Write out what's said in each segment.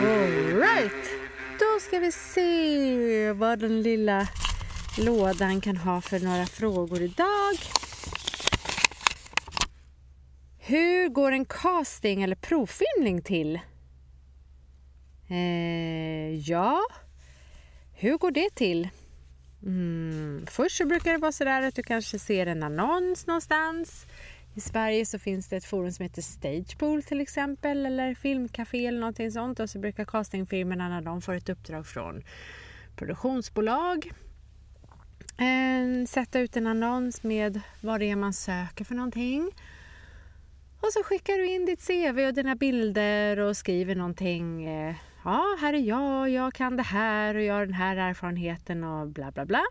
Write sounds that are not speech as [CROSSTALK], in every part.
Alright, då ska vi se vad den lilla lådan kan ha för några frågor idag. Hur går en casting eller provfilmning till? Eh, ja, hur går det till? Mm, först så brukar det vara sådär att du kanske ser en annons någonstans. I Sverige så finns det ett forum som heter Stagepool till exempel eller Filmcafé eller någonting sånt och så brukar castingfirmorna när de får ett uppdrag från produktionsbolag eh, sätta ut en annons med vad det är man söker för någonting. Och så skickar du in ditt CV och dina bilder och skriver någonting. Eh, ja, här är jag, jag kan det här och jag har den här erfarenheten och bla bla bla.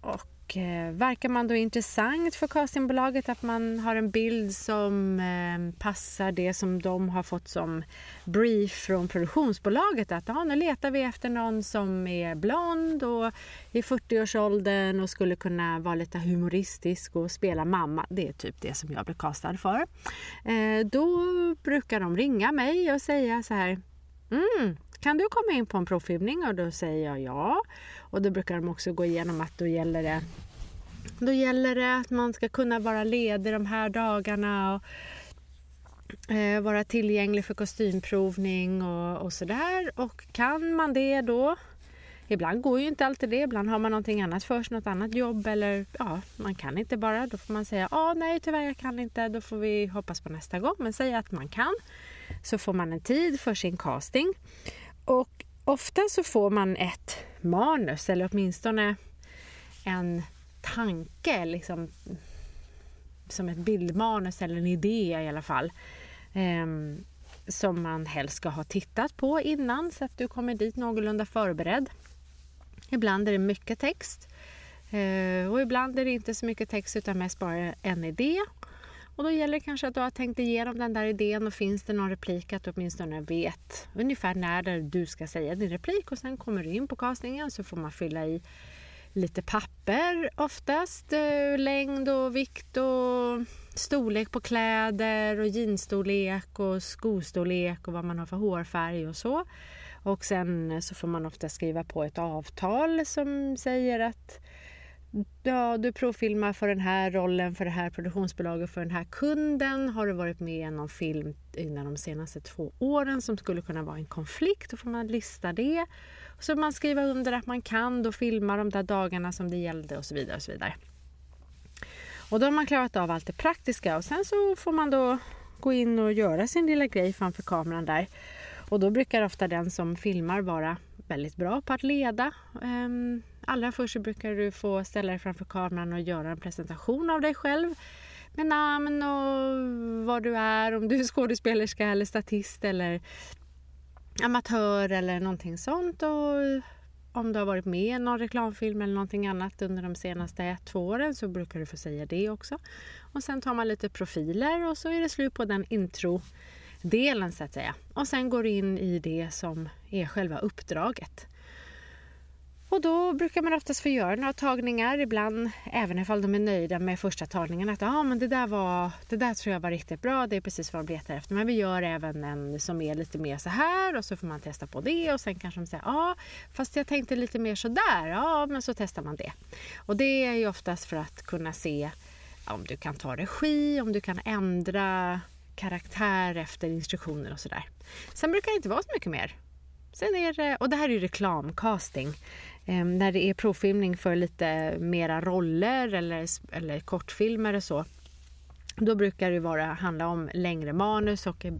Och eh, verkar man då intressant för castingbolaget att man har en bild som eh, passar det som de har fått som brief från produktionsbolaget att ja, nu letar vi efter någon som är blond och i 40-årsåldern och skulle kunna vara lite humoristisk och spela mamma. Det är typ det som jag blir castad för. Eh, då brukar de ringa mig och säga så här Mm, kan du komma in på en provfilmning? Och då säger jag ja. Och då brukar de också gå igenom att då gäller det då gäller det att man ska kunna vara ledig de här dagarna och eh, vara tillgänglig för kostymprovning och, och sådär. Och kan man det då Ibland går ju inte alltid det, ibland har man någonting annat för sig, något annat jobb eller ja, man kan inte bara. Då får man säga ja, nej tyvärr jag kan inte, då får vi hoppas på nästa gång. Men säga att man kan så får man en tid för sin casting. Och ofta så får man ett manus eller åtminstone en tanke, liksom, som ett bildmanus eller en idé i alla fall. Eh, som man helst ska ha tittat på innan så att du kommer dit någorlunda förberedd. Ibland är det mycket text eh, och ibland är det inte så mycket text utan mest bara en idé. Och då gäller det kanske att du har tänkt igenom den där idén och finns det någon replik att du åtminstone vet ungefär när du ska säga din replik och sen kommer du in på castingen så får man fylla i lite papper oftast, eh, längd och vikt och storlek på kläder och jeansstorlek och skostorlek och vad man har för hårfärg och så. Och sen så får man ofta skriva på ett avtal som säger att ja, du provfilmar för den här rollen, för det här produktionsbolaget, för den här kunden. Har du varit med i någon film inom de senaste två åren som skulle kunna vara en konflikt, då får man lista det. Så man skriver under att man kan då filma de där dagarna som det gällde och så vidare. Och så vidare. Och då har man klarat av allt det praktiska och sen så får man då gå in och göra sin lilla grej framför kameran där. Och då brukar ofta den som filmar vara väldigt bra på att leda. Ehm, Allra först så brukar du få ställa dig framför kameran och göra en presentation av dig själv med namn och vad du är, om du är skådespelerska eller statist eller amatör eller någonting sånt. Och om du har varit med i någon reklamfilm eller någonting annat under de senaste ett, två åren så brukar du få säga det också. Och sen tar man lite profiler och så är det slut på den intro-delen så att säga. Och sen går du in i det som är själva uppdraget. Och då brukar man oftast få göra några tagningar, ibland även ifall de är nöjda med första tagningen. Att ah, men det, där var, det där tror jag var riktigt bra, det är precis vad de letar efter. Men vi gör även en som är lite mer så här och så får man testa på det och sen kanske de säger ja, ah, fast jag tänkte lite mer så där. Ja, men så testar man det. Och det är ju oftast för att kunna se om du kan ta regi, om du kan ändra karaktär efter instruktioner och sådär. Sen brukar det inte vara så mycket mer. Sen är det, och det här är ju reklamcasting. Eh, när det är provfilmning för lite mera roller eller, eller kortfilmer och så. Då brukar det vara, handla om längre manus och eh,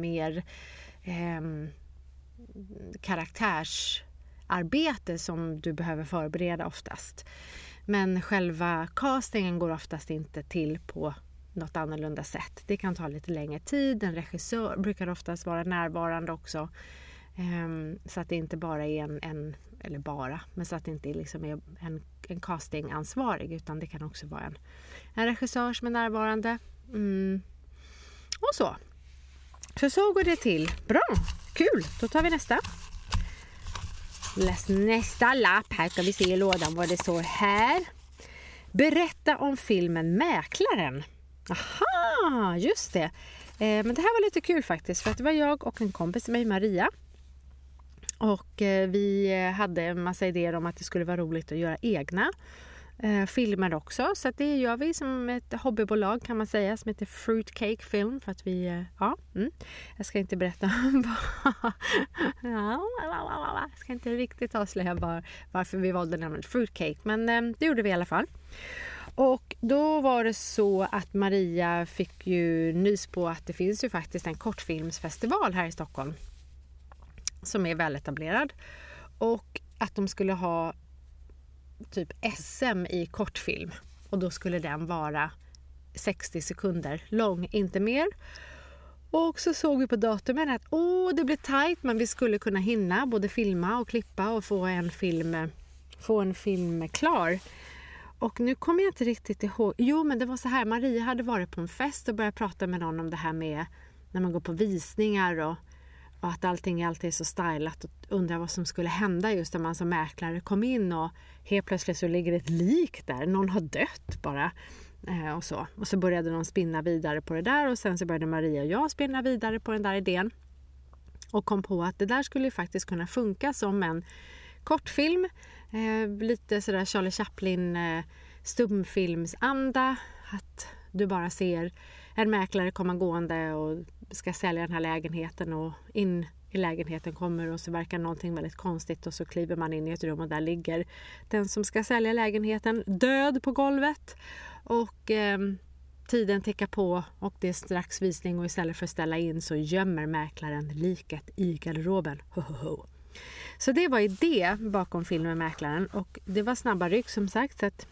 mer eh, karaktärsarbete som du behöver förbereda oftast. Men själva castingen går oftast inte till på något annorlunda sätt. Det kan ta lite längre tid. En regissör brukar oftast vara närvarande också. Um, så att det inte bara är en, en, eller bara, men så att det inte liksom är en, en castingansvarig utan det kan också vara en, en regissör som är närvarande. Mm. Och så. Så så går det till. Bra, kul, då tar vi nästa. Läs nästa lapp. Här ska vi se i lådan vad det står här. Berätta om filmen Mäklaren. Aha! Just det. Eh, men det här var lite kul faktiskt för att det var jag och en kompis med Maria. Och eh, vi hade en massa idéer om att det skulle vara roligt att göra egna eh, filmer också. Så det gör vi som ett hobbybolag kan man säga som heter Fruitcake Film. För att vi, eh, ja, mm. Jag ska inte berätta [LAUGHS] Jag ska inte riktigt avslöja var, varför vi valde namnet Fruitcake men eh, det gjorde vi i alla fall. Och då var det så att Maria fick ju nys på att det finns ju faktiskt en kortfilmsfestival här i Stockholm som är väletablerad och att de skulle ha typ SM i kortfilm och då skulle den vara 60 sekunder lång, inte mer. Och så såg vi på datumen att åh, det blir tajt men vi skulle kunna hinna både filma och klippa och få en film, få en film klar. Och nu kommer jag inte riktigt ihåg. Jo, men det var så här. Maria hade varit på en fest och börjat prata med någon om det här med när man går på visningar och, och att allting alltid är så stylat och undrar vad som skulle hända just när man som mäklare kom in och helt plötsligt så ligger ett lik där. Någon har dött bara. Eh, och så. Och så började de spinna vidare på det där och sen så började Maria och jag spinna vidare på den där idén. Och kom på att det där skulle ju faktiskt kunna funka som en kortfilm. Eh, lite sådär Charlie Chaplin eh, stumfilmsanda. Att du bara ser en mäklare komma gående och ska sälja den här lägenheten och in i lägenheten kommer och så verkar någonting väldigt konstigt och så kliver man in i ett rum och där ligger den som ska sälja lägenheten död på golvet. Och eh, tiden tickar på och det är strax visning och istället för att ställa in så gömmer mäklaren liket i garderoben. Ho, ho, ho. Så det var idé bakom filmen Mäklaren och det var snabba ryck som sagt. Så att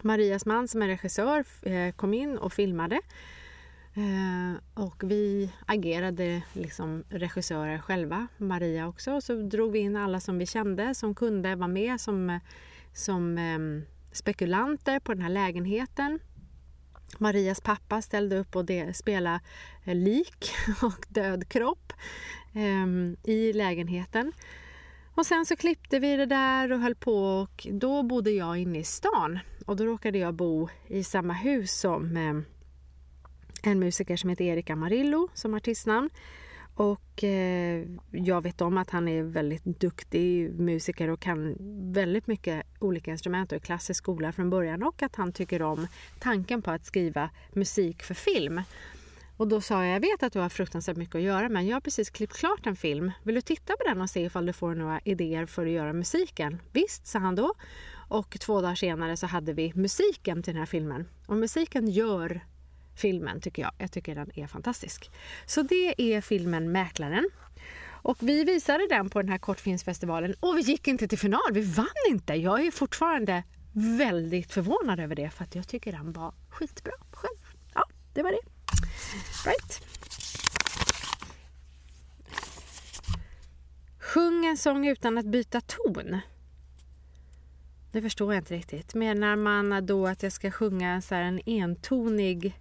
Marias man som är regissör eh, kom in och filmade. Eh, och vi agerade liksom regissörer själva, Maria också. Och så drog vi in alla som vi kände som kunde vara med som, som ehm, spekulanter på den här lägenheten. Marias pappa ställde upp och spelade eh, lik [LAUGHS] och död kropp ehm, i lägenheten. Och sen så klippte vi det där och höll på och då bodde jag inne i stan och då råkade jag bo i samma hus som eh, en musiker som heter Erik Amarillo som artistnamn. Och eh, jag vet om att han är väldigt duktig musiker och kan väldigt mycket olika instrument och är klassisk skola från början och att han tycker om tanken på att skriva musik för film. Och då sa jag, jag vet att du har fruktansvärt mycket att göra men jag har precis klippt klart en film. Vill du titta på den och se ifall du får några idéer för att göra musiken? Visst, sa han då. Och två dagar senare så hade vi musiken till den här filmen. Och musiken gör filmen tycker jag. Jag tycker den är fantastisk. Så det är filmen Mäklaren. Och vi visade den på den här kortfilmsfestivalen och vi gick inte till final. Vi vann inte. Jag är fortfarande väldigt förvånad över det för att jag tycker den var skitbra själv. Ja, det var det. Right. Sjung en sång utan att byta ton. Det förstår jag inte riktigt. Menar man då att jag ska sjunga så en entonig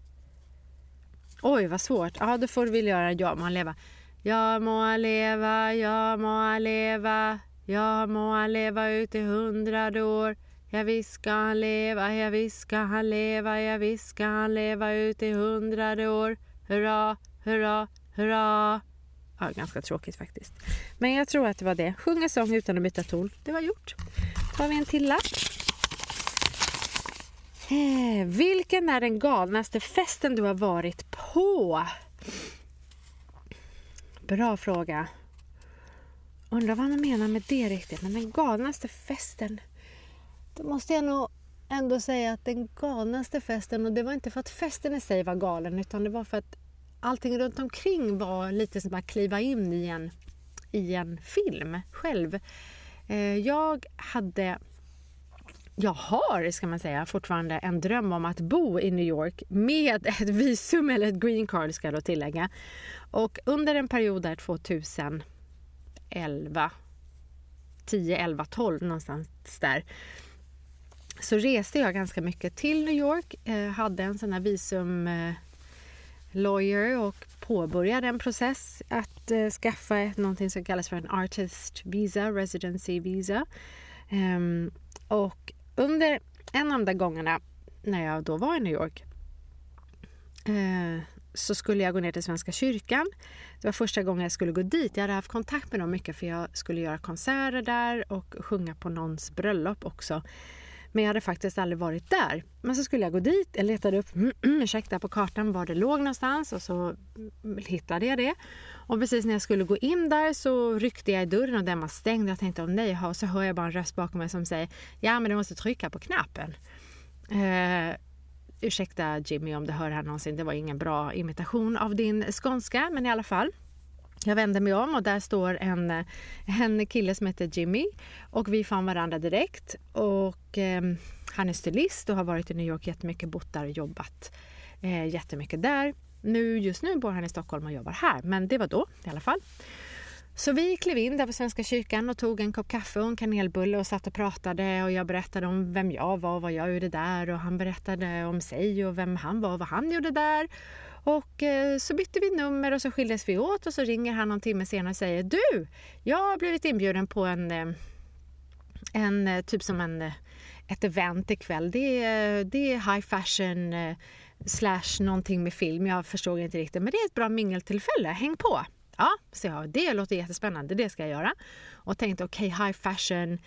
Oj, vad svårt. Ja, då får du väl göra Ja må leva. Jag må leva, jag må leva, jag må leva ut i hundrade år. Ja, visst ska han leva, ja, visst ska han leva, ja, visst ska han leva ut i hundrade år. Hurra, hurra, hurra. Ja, ganska tråkigt faktiskt. Men jag tror att det var det. Sjunga sång utan att byta ton. Det var gjort tar vi en till lapp. Eh, vilken är den galnaste festen du har varit på? Bra fråga. Undrar vad man menar med det riktigt. Men den galnaste festen. Då måste jag nog ändå säga att den galnaste festen, och det var inte för att festen i sig var galen utan det var för att allting runt omkring var lite som att kliva in i en, i en film själv. Eh, jag hade jag har, ska man säga, fortfarande en dröm om att bo i New York med ett visum eller ett green card ska jag då tillägga. Och under en period där 2011, 10, 11, 12 någonstans där så reste jag ganska mycket till New York, eh, hade en sån här visum eh, lawyer och påbörjade en process att eh, skaffa någonting som kallas för en artist visa, residency visa. Um, och under en av de där gångerna när jag då var i New York eh, så skulle jag gå ner till Svenska kyrkan. Det var första gången jag skulle gå dit. Jag hade haft kontakt med dem mycket för jag skulle göra konserter där och sjunga på någons bröllop också. Men jag hade faktiskt aldrig varit där. Men så skulle jag gå dit, jag letade upp, mm, mm, ursäkta, på kartan var det låg någonstans och så mm, hittade jag det. Och precis när jag skulle gå in där så ryckte jag i dörren och den var stängd. Jag tänkte, oh nej, och så hör jag bara en röst bakom mig som säger, ja men du måste trycka på knappen. Eh, ursäkta Jimmy om du hör det här någonsin, det var ingen bra imitation av din skånska, men i alla fall. Jag vänder mig om och där står en, en kille som heter Jimmy och vi fann varandra direkt. Och eh, han är stylist och har varit i New York jättemycket, bott där och jobbat eh, jättemycket där. Nu, just nu bor han i Stockholm och jobbar här, men det var då i alla fall. Så vi klev in där på Svenska kyrkan och tog en kopp kaffe och en kanelbulle och satt och pratade och jag berättade om vem jag var och vad jag gjorde där och han berättade om sig och vem han var och vad han gjorde där. Och eh, så bytte vi nummer och så skildes vi åt och så ringer han någon timme senare och säger Du, jag har blivit inbjuden på en, eh, en eh, typ som en, ett event ikväll. Det är, det är high fashion slash någonting med film. Jag förstår inte riktigt men det är ett bra mingeltillfälle. Häng på! Ja, så jag, det låter jättespännande, det ska jag göra. Och tänkte okej, okay, high fashion.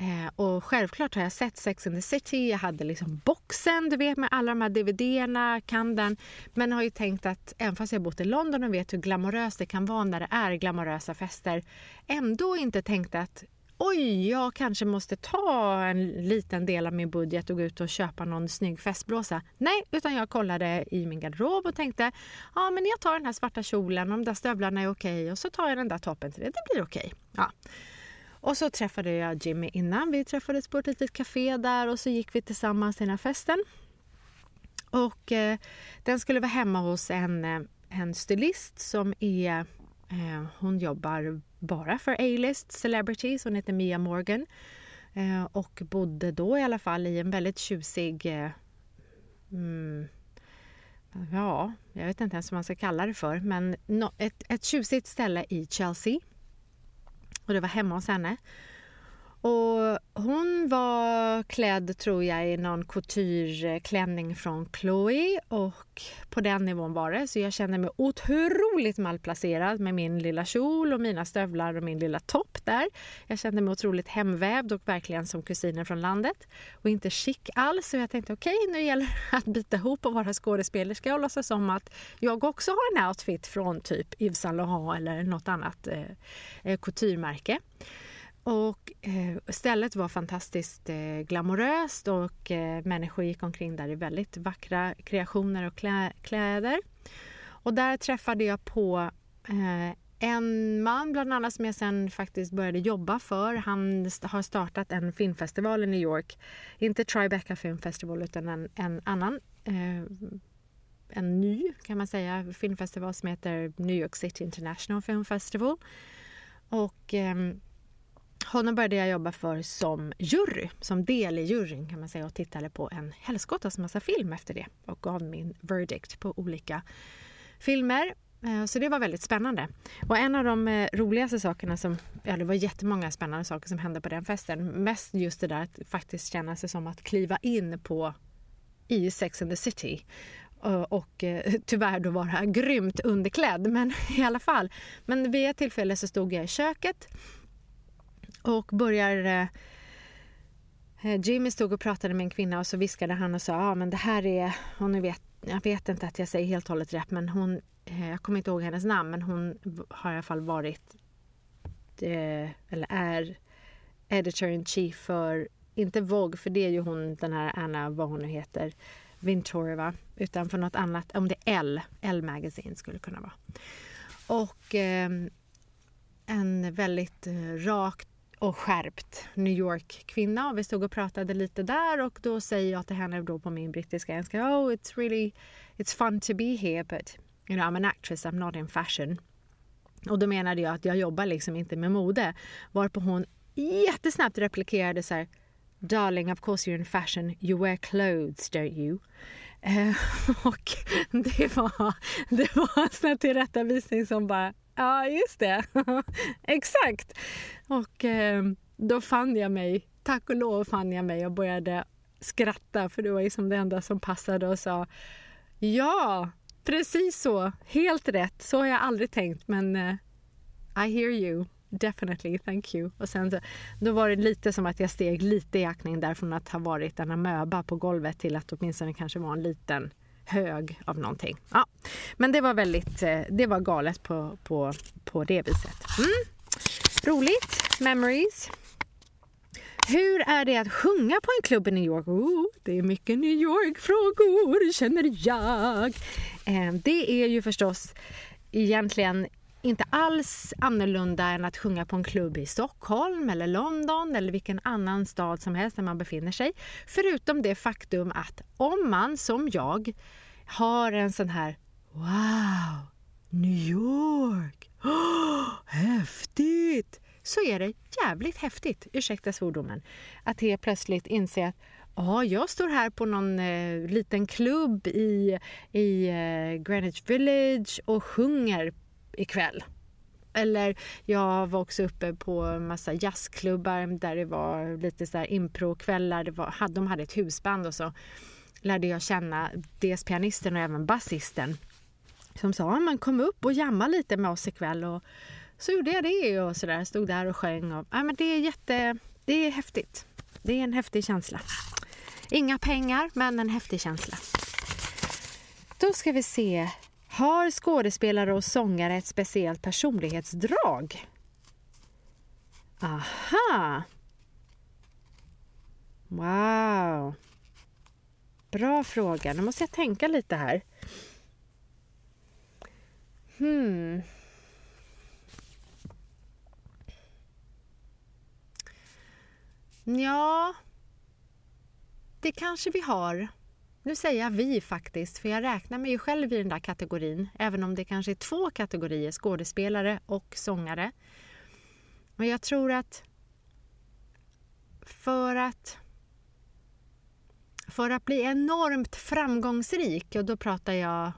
Eh, och självklart har jag sett Sex and the City, jag hade liksom boxen du vet med alla de här DVDerna, kan den. Men har ju tänkt att även fast jag bott i London och vet hur glamoröst det kan vara när det är glamorösa fester, ändå inte tänkt att oj, jag kanske måste ta en liten del av min budget och gå ut och köpa någon snygg festblåsa. Nej, utan jag kollade i min garderob och tänkte ja, men jag tar den här svarta kjolen och de där stövlarna är okej och så tar jag den där toppen till det. Det blir okej. Ja. Och så träffade jag Jimmy innan. Vi träffades på ett litet café där och så gick vi tillsammans till den här festen. Och eh, den skulle vara hemma hos en, eh, en stylist som är eh, hon jobbar bara för A-list celebrities. Hon heter Mia Morgan eh, och bodde då i alla fall i en väldigt tjusig eh, mm, Ja, jag vet inte ens vad man ska kalla det för, men no, ett, ett tjusigt ställe i Chelsea. Och det var hemma hos henne. Och hon var klädd, tror jag, i någon coutureklänning från Chloe och på den nivån var det. Så jag kände mig otroligt malplacerad med min lilla kjol och mina stövlar och min lilla topp där. Jag kände mig otroligt hemvävd och verkligen som kusinen från landet och inte chic alls. Så jag tänkte okej, okay, nu gäller det att bita ihop och vara skådespelerska och låtsas som att jag också har en outfit från typ Yves Saint Laurent eller något annat eh, eh couturemärke. Och eh, stället var fantastiskt eh, glamoröst och eh, människor gick omkring där i väldigt vackra kreationer och klä kläder. Och där träffade jag på eh, en man bland annat som jag sen faktiskt började jobba för. Han har startat en filmfestival i New York. Inte Tribeca Film Festival utan en, en annan eh, en ny kan man säga filmfestival som heter New York City International Film Festival. Och ehm, honom började jag jobba för som jury, som del i juryn kan man säga och tittade på en helskottas massa film efter det och gav min verdict på olika filmer. Eh, så det var väldigt spännande. Och en av de eh, roligaste sakerna som, ja det var jättemånga spännande saker som hände på den festen. Mest just det där att faktiskt känna sig som att kliva in på i Sex and the City eh, och [LAUGHS] tyvärr då vara grymt underklädd men [LAUGHS] i alla fall. Men vid ett tillfälle så stod jag i köket och börjar... Eh, eh, Jimmy stod och pratade med en kvinna och så viskade han och sa ja ah, men det här är... Och nu vet, jag vet inte att jag säger helt och hållet rätt men hon... Eh, jag kommer inte ihåg hennes namn men hon har i alla fall varit... Eh, eller är editor in chief för... Inte Vogue för det är ju hon den här Anna, vad hon nu heter. Vintorva. Utan för något annat. Om det är L. L Magazine skulle det kunna vara. Och eh, en väldigt eh, rakt och skärpt New York-kvinna och vi stod och pratade lite där och då säger jag till henne då på min brittiska engelska Oh, it's really, it's fun to be here but you know, I'm an actress, I'm not in fashion. Och då menade jag att jag jobbar liksom inte med mode. Varpå hon jättesnabbt replikerade så här Darling, of course you're in fashion. You wear clothes, don't you? Eh, [LAUGHS] och det var, det var en sån tillrättavisning som bara Ja, just det. [LAUGHS] Exakt. Och eh, då fann jag mig, tack och lov fann jag mig och började skratta för det var liksom det enda som passade och sa Ja, precis så. Helt rätt. Så har jag aldrig tänkt, men eh, I hear you. Definitely, thank you. Och sen så, då var det lite som att jag steg lite i aktning där från att ha varit en amöba på golvet till att åtminstone kanske vara en liten hög av någonting. Ja, men det var väldigt, eh, det var galet på, på, på det viset. Mm. Roligt, memories. Hur är det att sjunga på en klubb i New York? Oh, det är mycket New York-frågor, känner jag. Eh, det är ju förstås egentligen inte alls annorlunda än att sjunga på en klubb i Stockholm eller London eller vilken annan stad som helst där man befinner sig. Förutom det faktum att om man som jag har en sån här Wow, New York! Oh, häftigt! Så är det jävligt häftigt, ursäkta svordomen, att helt plötsligt inse att Ja, jag står här på någon eh, liten klubb i, i eh, Greenwich Village och sjunger ikväll. Eller jag var också uppe på en massa jazzklubbar där det var lite så här improkvällar. Det var, de hade ett husband och så lärde jag känna dels pianisten och även basisten som sa man kom upp och jamma lite med oss ikväll. Och så gjorde jag det och så där, stod där och sjöng. Och, ja, men det, är jätte, det är häftigt. Det är en häftig känsla. Inga pengar, men en häftig känsla. Då ska vi se. Har skådespelare och sångare ett speciellt personlighetsdrag? Aha! Wow! Bra fråga. Nu måste jag tänka lite här. Hmm. Ja, det kanske vi har. Nu säger jag vi faktiskt, för jag räknar mig ju själv i den där kategorin, även om det kanske är två kategorier, skådespelare och sångare. Men jag tror att för att för att bli enormt framgångsrik, och då pratar jag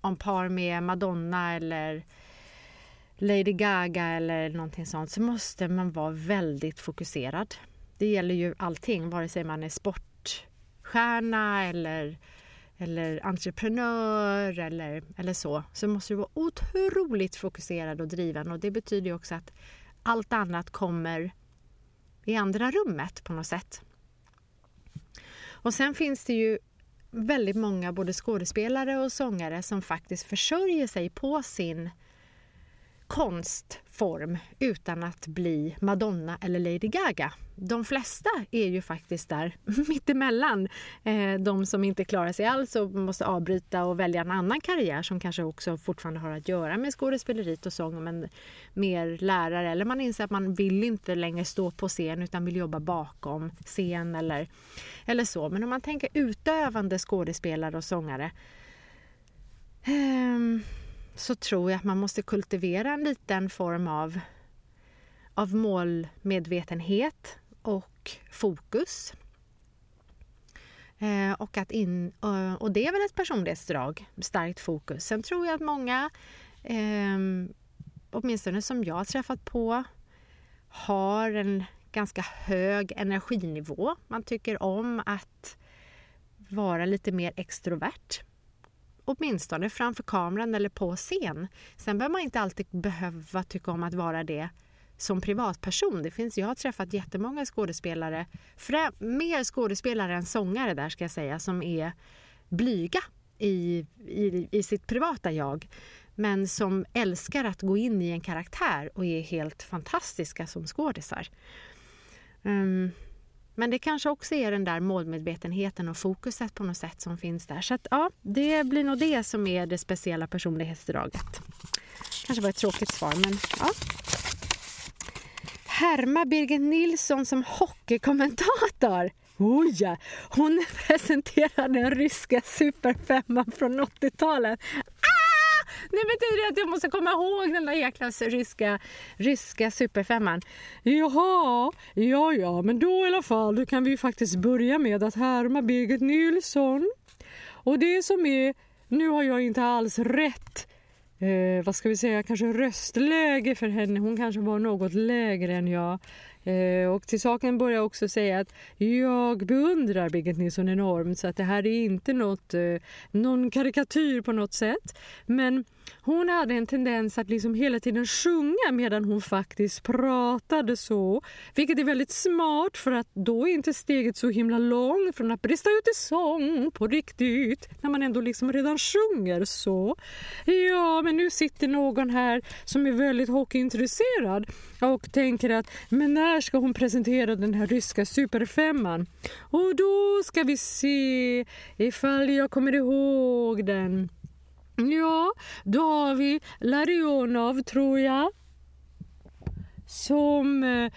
om par med Madonna eller Lady Gaga eller någonting sånt, så måste man vara väldigt fokuserad. Det gäller ju allting, vare sig man är sportstjärna eller, eller entreprenör eller, eller så. Så måste du vara otroligt fokuserad och driven och det betyder ju också att allt annat kommer i andra rummet på något sätt. Och sen finns det ju väldigt många både skådespelare och sångare som faktiskt försörjer sig på sin konstform utan att bli Madonna eller Lady Gaga. De flesta är ju faktiskt där [LAUGHS] mittemellan. Eh, de som inte klarar sig alls och måste avbryta och välja en annan karriär som kanske också fortfarande har att göra med skådespeleriet och sång men mer lärare eller man inser att man vill inte längre stå på scen utan vill jobba bakom scen eller, eller så. Men om man tänker utövande skådespelare och sångare Um, så tror jag att man måste kultivera en liten form av, av målmedvetenhet och fokus. Eh, och, att in, eh, och det är väl ett personlighetsdrag, starkt fokus. Sen tror jag att många, eh, åtminstone som jag har träffat på, har en ganska hög energinivå. Man tycker om att vara lite mer extrovert åtminstone framför kameran eller på scen. Sen behöver man inte alltid behöva tycka om att vara det som privatperson. Det finns, jag har träffat jättemånga skådespelare, mer skådespelare än sångare där ska jag säga, som är blyga i, i, i sitt privata jag men som älskar att gå in i en karaktär och är helt fantastiska som skådisar. Um, men det kanske också är den där målmedvetenheten och fokuset på något sätt som finns där. Så att, ja, det blir nog det som är det speciella personlighetsdraget. Kanske var ett tråkigt svar, men ja. Härma Birgit Nilsson som hockeykommentator. Oh ja, hon [LAUGHS] presenterar den ryska superfemman från 80-talet. Det betyder att jag måste komma ihåg den där jäkla ryska, ryska superfemman. Jaha, ja ja, men då i alla fall då kan vi faktiskt börja med att härma Birgit Nilsson. Och det som är, nu har jag inte alls rätt eh, vad ska vi säga, kanske röstläge för henne. Hon kanske var något lägre än jag. Eh, och till saken börjar jag också säga att jag beundrar Birgit Nilsson enormt så att det här är inte något, eh, någon karikatyr på något sätt. Men hon hade en tendens att liksom hela tiden sjunga medan hon faktiskt pratade så. Vilket är väldigt smart för att då är inte steget så himla långt från att brista ut i sång på riktigt när man ändå liksom redan sjunger så. Ja, men nu sitter någon här som är väldigt hockeyintresserad och tänker att men när ska hon presentera den här ryska superfemman? Och då ska vi se ifall jag kommer ihåg den. Ja, då har vi Larionov, tror jag. Som, eh,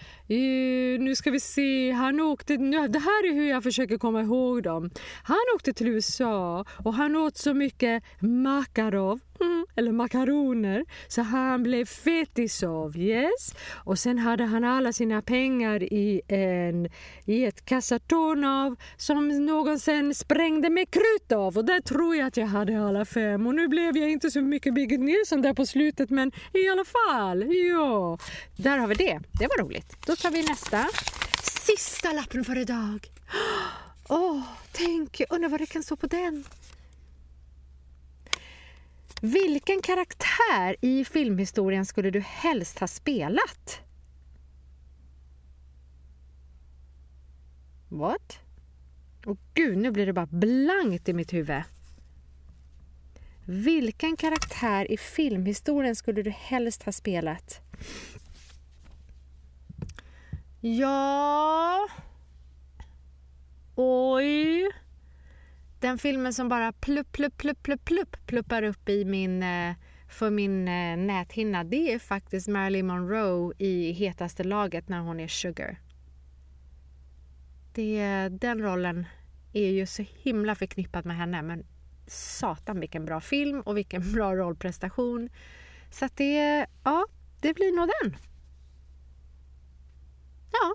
nu ska vi se, han åkte, det här är hur jag försöker komma ihåg dem. Han åkte till USA och han åt så mycket Makarov Mm, eller makaroner. Så han blev fetisov, yes. Och sen hade han alla sina pengar i, en, i ett kassatorn som någon sen sprängde med krut av. Och där tror jag att jag hade alla fem. Och nu blev jag inte så mycket Birgit Nilsson där på slutet men i alla fall, ja. Där har vi det. Det var roligt. Då tar vi nästa. Sista lappen för idag. Åh, oh, tänk, undrar vad det kan stå på den. Vilken karaktär i filmhistorien skulle du helst ha spelat? What? Åh gud, nu blir det bara blankt i mitt huvud. Vilken karaktär i filmhistorien skulle du helst ha spelat? Ja... Oj... Den filmen som bara plupp, plupp, plupp, plupp, plupp pluppar upp i min, eh, för min eh, näthinna det är faktiskt Marilyn Monroe i Hetaste laget när hon är Sugar. Det, den rollen är ju så himla förknippad med henne men satan vilken bra film och vilken [LAUGHS] bra rollprestation. Så att det, ja, det blir nog den. Ja.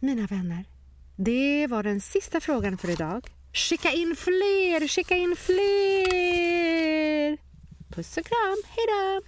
Mina vänner, det var den sista frågan för idag. Skicka in fler, skicka in fler! Puss och kram, hejdå!